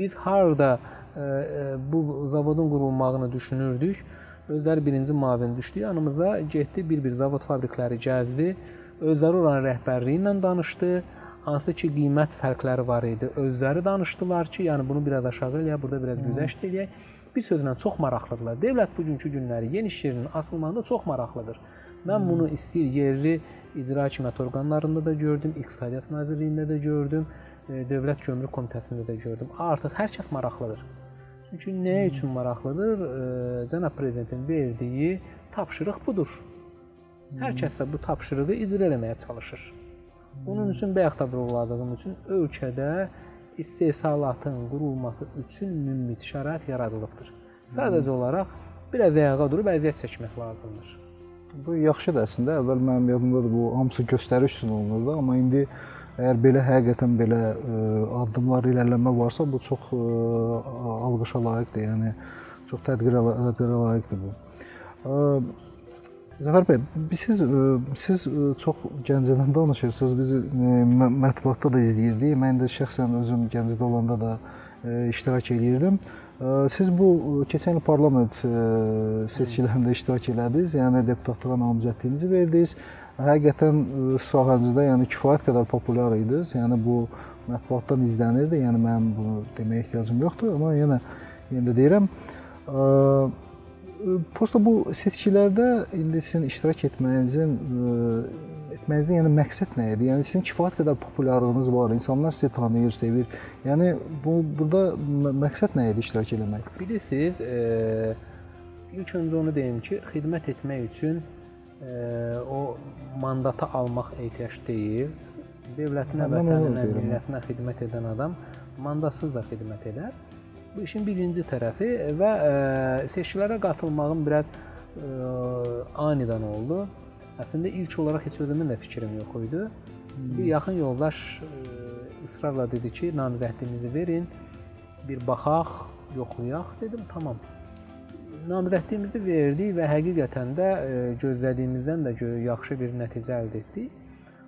biz harda ə, bu zavodun qurulmağını düşünürdük. Özləri birinci müavin düşdü yanımıza, getdi bir-bir zavod fabrikləri gəzdi. Özləri oranın rəhbərliyi ilə danışdı. Hansı ki qiymət fərqləri var idi. Özləri danışdılar ki, yəni bunu biraz aşağı eləyək, burada biraz güzəşt eləyək. Bir sözlə çox maraqlıdırlar. Dövlət bugünkü günləri yeni iş yerinin açılmağında çox maraqlıdır. Mən bunu istəyir yerli icra hakimiyyət orqanlarında da gördüm, İqtisadiyyat Nazirliyində də gördüm, Dövlət Gömrük Komitəsində də gördüm. Artıq hər kəs maraqlıdır. Çünki nə üçün maraqlıdır? Cənab prezidentin verdiyi tapşırıq budur. Hər kəs də bu tapşırığı icra etməyə çalışır. Bunun üçün bayaq da vurğuladığım üçün ölkədə istehsalatın qurulması üçün münbit şərait yaradılıbdır. Sadəcə olaraq biraz ayağa durub əziyyət çəkmək lazımdır. Bu yaxşıdır əslində. Əvvəl mənim yadımdadır bu hamısı göstəriş üçün olunurdu, amma indi əgər belə həqiqətən belə ə, addımlar irəliləmə varsa, bu çox ə, alqışa layiqdir. Yəni çox tədbirə, tədbirə layiqdir bu. Ə, Zəfər bəy, siz siz çox Gəncədən danışırsınız. Biz mətbuatda da izləyirdik. Mən də şəxsən özüm Gəncədə olanda da iştirak edirdim. Siz bu keçən il parlament seçkilərində iştirak elədiniz, yəni deputatlığa namizədliyinizi verdiniz. Həqiqətən sahənizdə yəni kifayət qədər populyar idiniz. Yəni bu mətbuatdan izlənirdi. Yəni mənim bunu deməyə ehtiyacım yoxdur, amma yenə yenə də deyirəm. Prosta bu seçkilərdə indi sizin iştirak etməyinizin etməyinizin yəni məqsəd nə idi? Yəni sizin kifayət qədər populyarlığınız var, insanlar sizi tanıyır, sevir. Yəni bu burada məqsəd nə idi iştirak etmək? Bilirsiniz, e, ilk öncə onu deyim ki, xidmət etmək üçün e, o mandatı almaq ehtiyac deyil. Dövlətinə, vətəninə, millətinə xidmət edən adam mandatsız da xidmət edər. Bu işin birinci tərəfi və ə, seçkilərə qatılmağım biraz ə, anidən oldu. Əslində ilk olaraq heç özümün də fikrim yox idi. Bir yaxın yoldaş ə, israrla dedi ki, namizədliyinizi verin, bir baxaq, yoxlayaq. Dedim, tamam. Namizədliyimizi verdik və həqiqətən də ə, gözlədiyimizdən də yaxşı bir nəticə əldə etdik.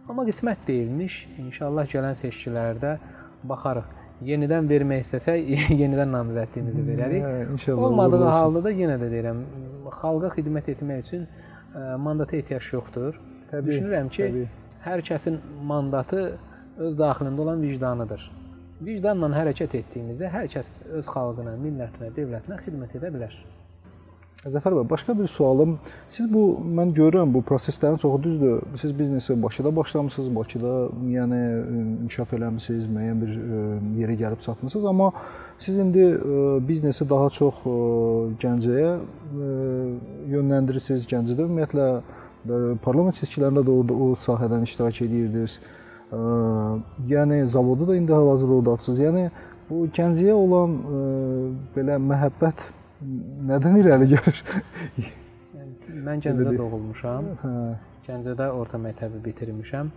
Amma qismət deyilmiş. İnşallah gələn seçkilərdə baxarıq yenidən vermək istəsək, yenidən namizədliyimizi verərik. Hə, inşallah. Olmadığı halda da yenə də deyirəm, xalqa xidmət etmək üçün ə, mandata ehtiyac yoxdur. Təbii, Düşünürəm ki, təbii. hər kəsin mandatı öz daxilində olan vicdanıdır. Vicdanla hərəkət etdiyimizdə hər kəs öz xalqına, millətinə, dövlətinə xidmət edə bilər. Zəfər bəy, başqa bir sualım. Siz bu mən görürəm bu proseslərin çoxu düzdür. Siz biznesi Bakıda başlamısınız, Bakıda yəni inkişaf eləmisiniz, müəyyən bir yerə gəlib çatmısınız, amma siz indi biznesi daha çox Gəncəyə yönləndirirsiniz. Gəncədə ümumiyyətlə parlament seçkilərində də o, o sahədən iştirak edirdiniz. Yəni zavodu da indi hal-hazırda ordasınız. Yəni bu Gəncəyə olan belə məhəbbət nədən irəli gəlir? mən Gəncədə doğulmuşam. Hə. Gəncədə orta məktəbi bitirmişəm.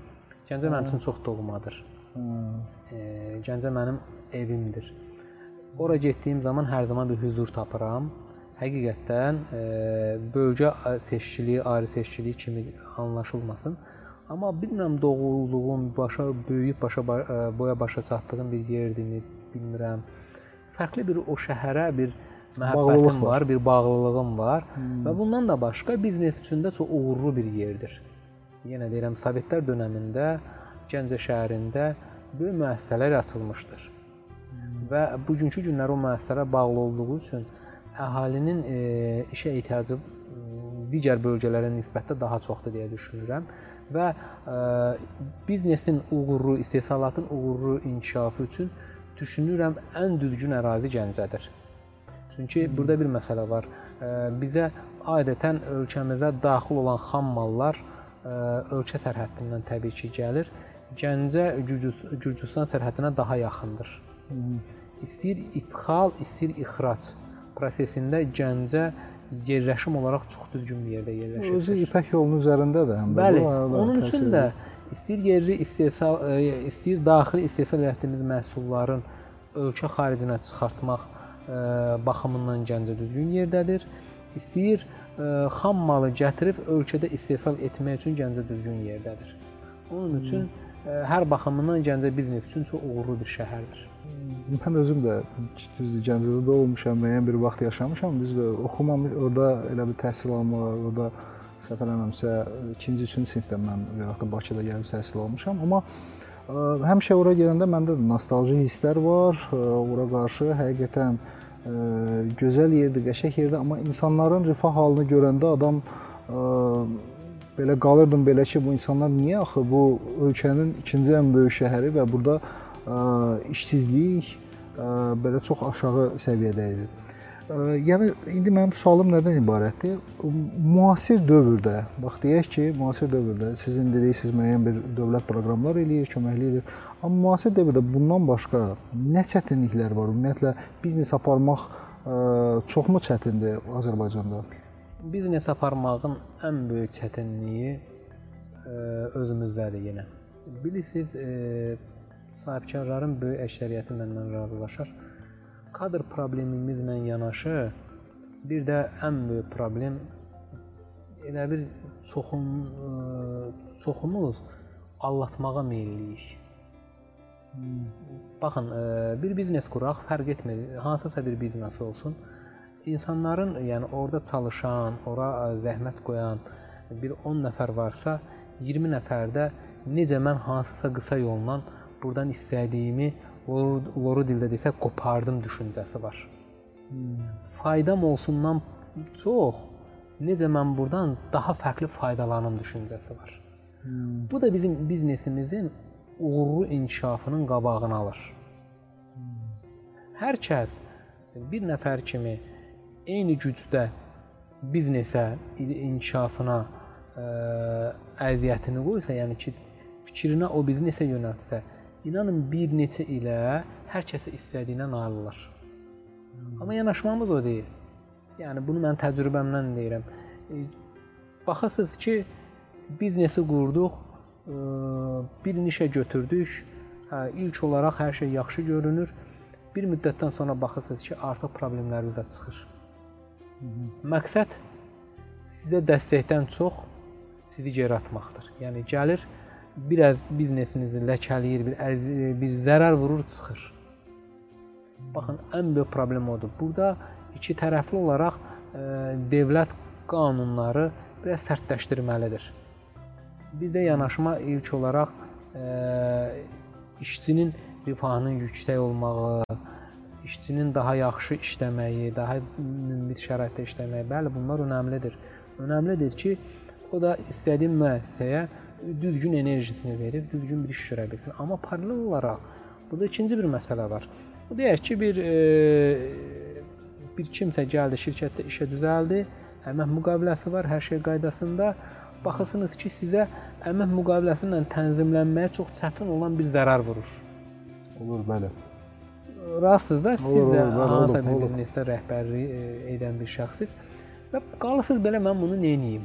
Gəncə mənim üçün çox doğmadır. Hə. Gəncə mənim evimdir. Ora getdiyim zaman hər zaman bir huzur tapıram. Həqiqətən bölgə seçkiliyi, ayrı seçkiliyi kimi anlaşılmasın. Amma bilmirəm doğulduğum, başa böyüyüb başa boya başa çatdığım bir yerdimi, bilmirəm. Fərqli bir o şəhərə bir məhəbbətim var, bir bağlılığım var hmm. və bundan da başqa biznes üçün də çox uğurlu bir yerdir. Yenə deyirəm, Sovetlər dövründə Gəncə şəhərində böyük müəssisələr açılmışdır. Hmm. Və bugünkü günlər o müəssisələrə bağlı olduğu üçün əhalinin e, işə ehtiyacı digər bölgələrə nisbətdə daha çoxdur deyə düşünürəm və e, biznesin uğurlu, istehsalatın uğurlu inkişafı üçün düşünürəm ən düzgün ərazi Gəncədir. Çünki burada bir məsələ var. Bizə adətən ölkəmizə daxil olan xam mallar ölkə sərhəddindən təbii ki gəlir. Gəncə Gürcüstan sərhədinə daha yaxındır. İstəyir idxal, istəyir ixrac prosesində Gəncə yerləşim olaraq çox düzgün bir yerdə yerləşir. Özü İpək yolunun üzərindədir həm də. Bəli, onun üçün də istəyir yerli istehsal, istəyir daxili istehsal etdiyimiz məhsulların ölkə xaricinə çıxartmaq baxımından Gəncə düzgün yerdədir. İstəyir xam malı gətirib ölkədə istehsal etmək üçün Gəncə düzgün yerdədir. Onun üçün hər baxımından Gəncə biznes üçün çox uğurlu bir şəhərdir. Mən özüm də düzdür Gəncədə də olmuşam, müəyyən bir vaxt yaşamışam. Düzdür, oxumam orada elə bir təhsil alma, orada səhv eləmirəmsə 2-ci, 3-cü sinifdə mən yaxud da Bakıda gəlib təhsil almışam, amma ə, həmişə ora gələndə məndə də nostalji hisslər var. Ə, ora qarşı həqiqətən ə, gözəl yerdir, qəşəng yerdir, amma insanların rifah halını görəndə adam ə, belə qalırdım belə ki, bu insanlar niyə axı bu ölkənin ikinci ən böyük şəhəri və burada ə, işsizlik ə, belə çox aşağı səviyyədə idi. Yəni indi mənim sualım nədən ibarətdir? Müasir dövrdə, bax deyək ki, müasir dövrdə sizin dediysiniz müəyyən bir dövlət proqramlar eləyir, köməkli edir. Amma müasir dövrdə bundan başqa nə çətinliklər var? Ümumiyyətlə biznes aparmaq ə, çoxmu çətindir Azərbaycanda? Biznes aparmağın ən böyük çətinliyi ə, özümüzdədir yenə. Bilirsiniz, ə, sahibkarların böyük əksəriyyəti məndən razılaşar kadr problemimizlə yanaşı bir də ən böyük problem elə bir çoxun çoxumuz allatmağa meylliyik. Baxın, bir biznes quraq, fərq etmir, hansısa bir biznes olsun. İnsanların, yəni orada çalışan, ora zəhmət qoyan bir 10 nəfər varsa, 20 nəfərdə necə mən hansısa qısa yolla burdan istədiyimi loru, loru dildə desək qopardım düşüncəsi var. Hmm. Faydam olsundan çox necə mən burdan daha fərqli faydalanım düşüncəsi var. Hmm. Bu da bizim biznesimizin uğurlu inkişafının qabağını alır. Hər kəs bir nəfər kimi eyni gücdə biznesə, inkişafına ə, əziyyətini qoysa, yəni ki, fikrinə o biznesə yönəltsə, İnanın bir neçə ilə hər kəsə istədiyinə nail olar. Amma yanaşmamız o deyil. Yəni bunu mən təcrübəmdən deyirəm. E, baxasınız ki, biznesi qurduq, e, bir nişə götürdük. Hə, ilk olaraq hər şey yaxşı görünür. Bir müddətdən sonra baxırsınız ki, artıq problemlər üzə çıxır. Məqsəd sizə dəstəkdən çox sizi geri atmaqdır. Yəni gəlir biraz biznesinizi ləkələyir, bir bir zərər vurur, çıxır. Baxın, ən böyük problem odur. Burada iki tərəfli olaraq ə, dövlət qanunları biraz sərtləşdirməlidir. Bizdə yanaşma ilk olaraq ə, işçinin rifahının yüksək olmağı, işçinin daha yaxşı işləməyi, daha münbit şəraitdə işləməyi, bəli, bunlar önəmlidir. Önəmlidir ki, o da istədiyi müəssisəyə düzgün enerjisini verib, düzgün bir iş görə bilsin. Amma paralel olaraq burada ikinci bir məsələ var. Bu deyək ki, bir e, bir kimsə gəldi şirkətdə işə düzəldi, əmək müqaviləsi var, hər şey qaydasında. Baxırsınız ki, sizə əmək müqaviləsi ilə tənzimlənməyə çox çətin olan bir zərər vurur. Olur, bəli. Rastsınız da siz də hansısa bir biznesə rəhbərlik e, edən bir şəxssiz və qalırsınız belə mən bunu nə edeyim?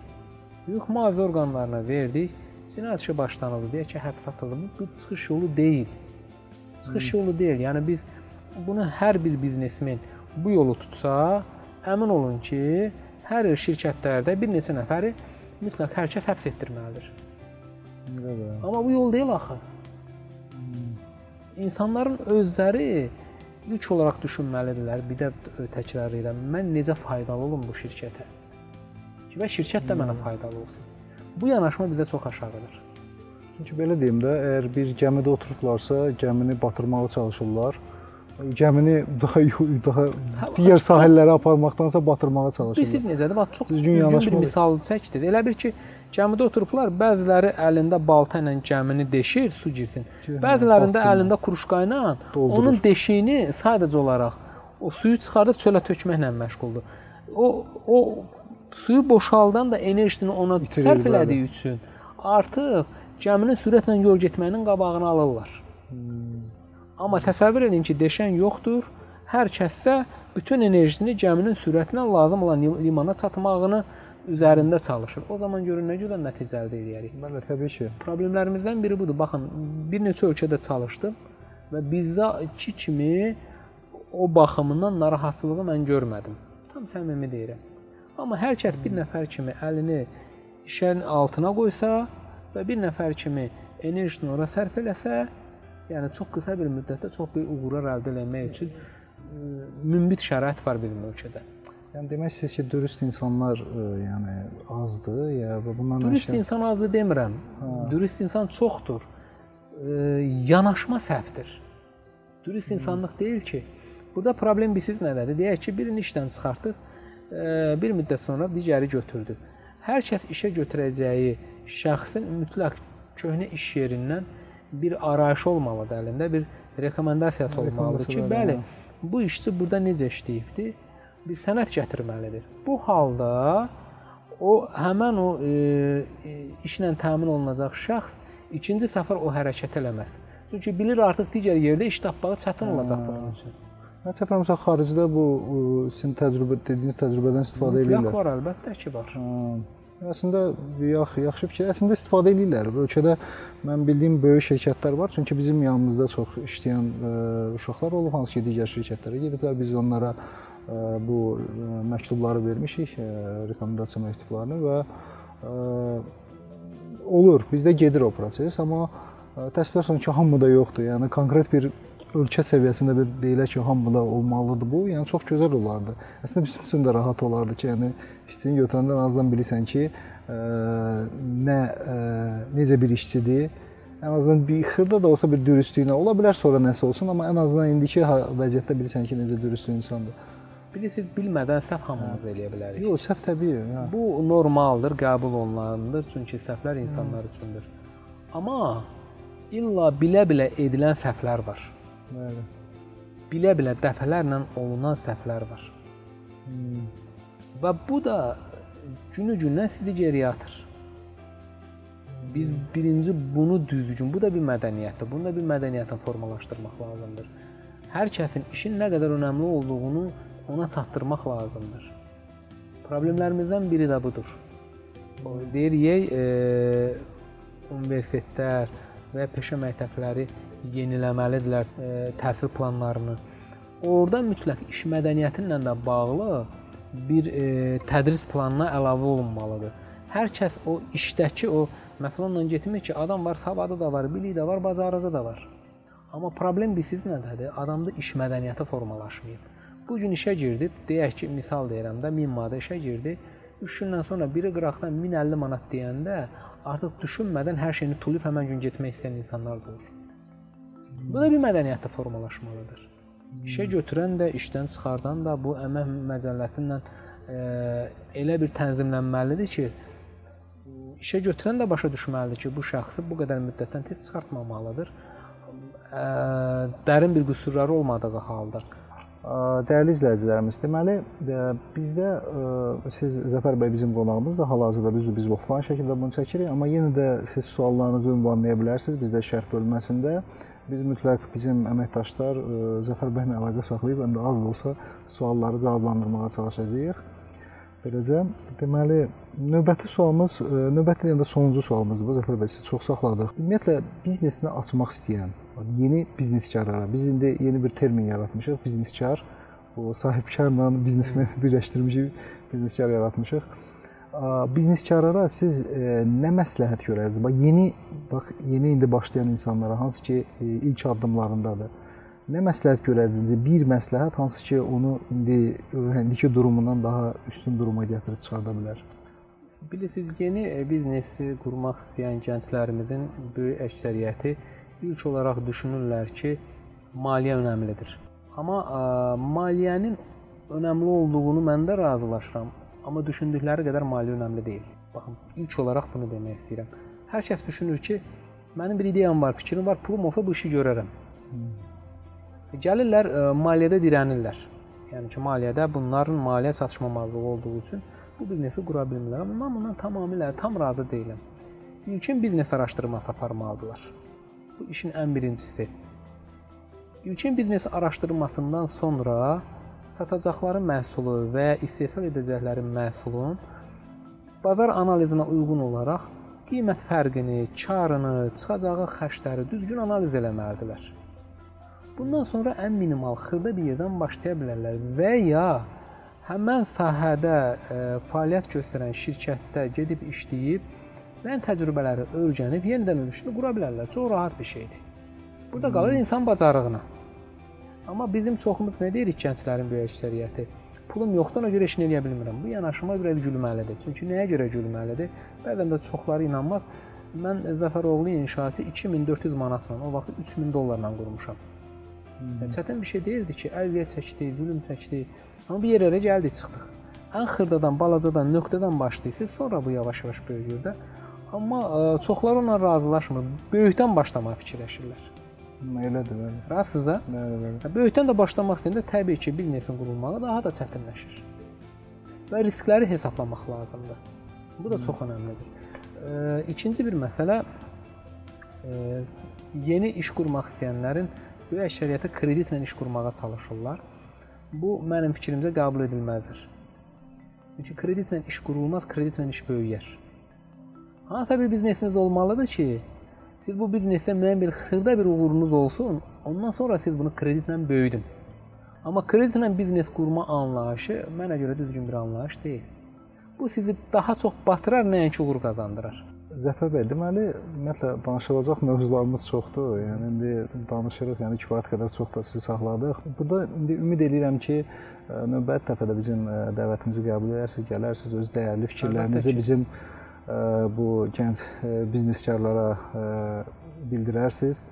Yox, mühafizə orqanlarına verdik. Cinayət işi başlanıldı deyə ki, həbs atıldı. Bu çıxış yolu deyil. Çıxış yolu deyil. Yəni biz bunu hər bir biznesmen bu yolu tutsa, əmin olun ki, hər il şirkətlərdə bir neçə nəfəri mütləq hər kəs həbs etdirməlidir. Evet. Amma bu yol deyil axı. İnsanların özləri ilk olaraq düşünməlidirlər. Bir də təkrar edirəm. Mən necə faydalı olum bu şirkətə? Və şirkət də mənə faydalı olsun. Bu yanaşma bizə çox aşağıdır. Çünki belə deyim də, əgər bir gəmidə oturublarsa, gəmini batırmağa çalışırlar. Gəmini daha daha digər sahillərə aparmaqdansa batırmağa çalışırlar. Bilirsiniz necədir? Bax çox düzgün yanaşma bir misal çəkdiniz. Elə bir ki, gəmidə oturublar, bəziləri əlində balta ilə gəmini deşir, su girsin. Bəzilərində əlində kruşka ilə onun deşiyini sadəcə olaraq o suyu çıxardıb çölə tökməklə məşğuldur. O o suyu boşaldan da enerjisini ona İtirir, sərf elədiyi üçün artıq gəminin sürətlə yol getməyinin qabağını alırlar. Hmm. Amma təsəvvür edin ki, deşən yoxdur. Hər kəssə bütün enerjisini gəminin sürətlə lazım olan limana çatmağını üzərində çalışır. O zaman görün nə qədər nəticə əldə edərik. Bəli, təbii ki. Problemlərimizdən biri budur. Baxın, bir neçə ölkədə çalışdım və bizdəki kimi o baxımından narahatçılığı mən görmədim. Tam səmimi deyirəm. Amma hər kəs bir nəfər kimi əlini işin altına qoysa və bir nəfər kimi enerjisini ora sərf eləsə, yəni çox qısa bir müddətdə çox böyük uğurlar əldə etmək üçün münbit şərait var bizim ölkədə. Yəni demək istəyirsiniz ki, dürüst insanlar ə, yəni azdır, ya və bunlarla Dürüst işə- insan azdır demirəm. Dürüst insan çoxdur. E, yanaşma səhvdir. Dürüst insanlıq deyil ki. Burada problem bilirsiniz nədədir? Deyək ki, birini işdən çıxartdıq, e, bir müddət sonra digəri götürdü. Hər kəs işə götürəcəyi şəxsin mütləq köhnə iş yerindən bir arayış olmalıdır əlində, bir rekomendasiyası olmalıdır ki, bəli, bu işçi burada necə işləyibdi? Bir sənəd gətirməlidir. Bu halda o həmən o e, e, işlə təmin olunacaq şəxs ikinci səfər o hərəkət eləməz. Çünki bilir artıq digər yerdə iş tapmağı çətin olacaq bunun üçün. Mən səfərmişəm xaricdə bu ə, sizin təcrübə dediyiniz təcrübədən istifadə Mütləq edirlər. var, əlbəttə ki, var. Hə, Əslində yax, yaxşı fikir. Əslində istifadə edirlər. Ölkədə mən bildiyim böyük şirkətlər var. Çünki bizim yanımızda çox işləyən ə, uşaqlar olub, hansı ki digər şirkətlərə gediblər. Biz onlara ə, bu ə, məktubları vermişik, ə, rekomendasiya məktublarını və ə, olur. Bizdə gedir o proses, amma ə, təsəvvür olun ki, hamıda yoxdur. Yəni konkret bir ölkə səviyyəsində bir deyilək ki, hamıda olmalıdır bu. Yəni çox gözəl olardı. Əslində bizim üçün də rahat olardı ki, yəni işçini götürəndə ən azından bilirsən ki, ə, nə ə, necə bir işçidir. Ən azından bir xırda da olsa bir dürüstlüyünə ola bilər sonra nəsə olsun, amma ən azından indiki vəziyyətdə bilirsən ki, necə dürüst insandır. Bilirsiniz, bilmədən səhv hamımız eləyə bilərik. Yox, səhv təbii. Hə. Bu normaldır, qəbul olunandır, çünki səhvlər insanlar üçündür. Amma illa bilə-bilə edilən səhvlər var. Bəli. Bilə-bilə dəfələrlə olunan səhvlər var. Hmm. Və bu da günü-gündən sizi geriyə atır. Biz birinci bunu düzgün, bu da bir mədəniyyətdir. Bunu da bir mədəniyyətə formalaşdırmaq lazımdır. Hər kəsin işin nə qədər önəmli olduğunu ona çatdırmaq lazımdır. Problemlərimizdən biri də budur. O deyirik, e, universitetlər və peşə məktəbləri yeniləməlidirlər e, təhsil planlarını. Orada mütləq iş mədəniyyəti ilə də bağlı bir e, tədris planına əlavə olunmalıdır. Hər kəs o işdəki o məsələn ondan getmir ki, adam var, savadı da var, biliyi də var, bacarığı da var. Amma problem bilirsiniz nədədir? Adamda iş mədəniyyəti formalaşmayıb. Bu gün işə girdi, deyək ki, misal deyirəm də 1000 manata işə girdi. 3 gündən sonra biri qıraqdan 1050 manat deyəndə artıq düşünmədən hər şeyini tuluyub həmin gün getmək istəyən insanlar da olur. Bu da bir mədəniyyətdə formalaşmalıdır. İşə götürən də, işdən çıxardan da bu əmək məcəlləsi ilə e, elə bir tənzimlənməlidir ki, işə götürən də başa düşməlidir ki, bu şəxsi bu qədər müddətdən tez çıxartmamalıdır. Ə, dərin bir qüsurları olmadığı halda. Ə, Dəyərli izləyicilərimiz, deməli ə, bizdə ə, siz Zəfər bəy bizim qonağımızdır. Hal-hazırda biz biz offline şəkildə bunu çəkirik, amma yenə də siz suallarınızı ünvanlaya bilərsiniz bizdə şərh bölməsində. Biz mütləq bizim əməkdaşlar ə, Zəfər bəylə əlaqə saxlayıb həm də az da olsa sualları cavablandırmağa çalışacağıq. Beləcə, deməli növbəti sualımız, ə, növbəti deyəndə sonuncu sualımızdır. Bu Zəfər bəy sizi çox saxladıq. Ümumiyyətlə biznesini açmaq istəyən yeni bizneskarlara biz indi yeni bir termin yaratmışıq, bizneskar. Bu sahibkarla biznesmeni birləşdirmişik, bizneskar yaratmışıq. Bizneskarlara siz nə məsləhət görərsiniz? Bax yeni bax yeni indi başlayan insanlara hansı ki ilk addımlarındadır. Nə məsləhət görərdiniz? Bir məsləhət hansı ki onu indi indiki durumundan daha üstün duruma gətirib çıxarda bilər. Bilirsiniz, yeni biznesi qurmaq istəyən gənclərimizin böyük əksəriyyəti ilk olaraq düşünürlər ki, maliyyə önəmlidir. Amma ə, maliyyənin önəmli olduğunu mən də razılaşıram, amma düşündükləri qədər maliyyə önəmli deyil. Baxın, ilk olaraq bunu demək istəyirəm. Hər kəs düşünür ki, mənim bir ideyam var, fikrim var, pulum olsa bu işi görərəm. Gəlirlər ə, maliyyədə dirənirlər. Yəni ki, maliyyədə bunların maliyyə çatışmamazlığı olduğu üçün bu biznesi qura bilmirlər. Amma mən bundan tamamilə tam razı deyiləm. İlkin biznes araşdırması aparmalıdırlar. Bu işin ən birincisi. İlkin biznes araşdırmasından sonra satacaqları məhsulu və ya istehsal edəcəkləri məhsulun bazar analizinə uyğun olaraq qiymət fərqini, karını, çıxacağı xərcləri düzgün analiz eləməlidirlər. Bundan sonra ən minimal xırda bir yerdən başlaya bilərlər və ya həmən sahədə ə, fəaliyyət göstərən şirkətdə gedib işləyib müəyyən təcrübələri öyrənib yenidən ölüşünü qura bilərlər. Çox rahat bir şeydir. Burada qalır insan bacarığına. Amma bizim çoxumuz nə deyirik gənclərin böyük əksəriyyəti? Pulum yoxdur, ona görə işini eləyə bilmirəm. Bu yanaşma biraz gülməlidir. Çünki nəyə görə gülməlidir? Bəzən də çoxları inanmaz. Mən Zəfəroğlu inşaatı 2400 manatla, o vaxt 3000 dollarla qurmuşam. Hmm. Çətin bir şey deyildi ki, əziyyət çəkdi, zulm çəkdi. Amma bir yerlərə gəldik, çıxdıq. Ən xırdadan, balacadan, nöqtədən başlayırsınız, sonra bu yavaş-yavaş böyüyür də. Amma ə, çoxları onunla razılaşmır. Böyükdən başlamağı fikirləşirlər. Elədir, bəli. Rastsız da? Bəli, bəli. Böyükdən də başlamaq istəyəndə təbii ki, biznesin qurulmağı daha da çətinləşir. Və riskləri hesablamaq lazımdır. Bu da çox önəmlidir. E, ikinci bir məsələ e, yeni iş qurmaq istəyənlərin böyük əksəriyyəti kreditlə iş qurmağa çalışırlar. Bu mənim fikrimcə qəbul edilməzdir. Çünki kreditlə iş qurulmaz, kreditlə iş böyüyər. Hansısa bir biznesiniz olmalıdır ki, Siz bu biznesdə müəyyən bir xırda bir uğurunuz olsun, ondan sonra siz bunu kreditlə böyüdün. Amma kreditlə biznes qurma anlayışı mənə görə düzgün bir anlayış deyil. Bu sizi daha çox batırar, nəinki uğur qazandırar. Zəfər bəy, deməli, ümumiyyətlə danışılacaq mövzularımız çoxdur. Yəni indi danışırıq, yəni kifayət qədər çox da sizi saxladıq. Burada indi ümid edirəm ki, növbəti dəfə də bizim dəvətimizi qəbul edərsiniz, gələrsiniz, öz dəyərli fikirlərinizi bizim bu gənc bizneskarlara bildirərsiniz.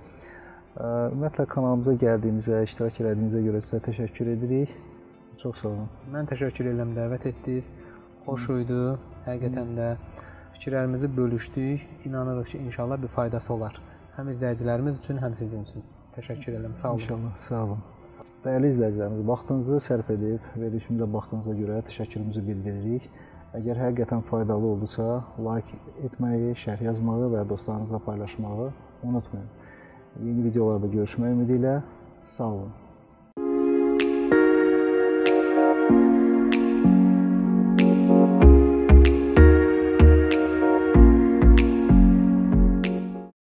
Ümumiyyətlə kanalımıza gəldiyiniz və iştirak etdiyinizə görə sizə təşəkkür edirik. Çox sağ olun. Mən təşəkkür edirəm dəvət etdiniz. Xoş idi. Həqiqətən də fikirlərimizi bölüşdük. İnanırıq ki, inşallah bir faydası olar. Həm izləyicilərimiz üçün, həm sizin üçün. Təşəkkür edirəm. Sağ olun. İnşallah. Sağ olun. Dəyərli izləyicilərimiz, vaxtınızı sərf edib verilişimizə baxdığınıza görə təşəkkürümüzü bildiririk. Əgər həqiqətən faydalı oldusa, like etməyi, şərh yazmağı və dostlarınızla paylaşmağı unutmayın. Yeni videolarda görüşmək ümidi ilə sağ olun.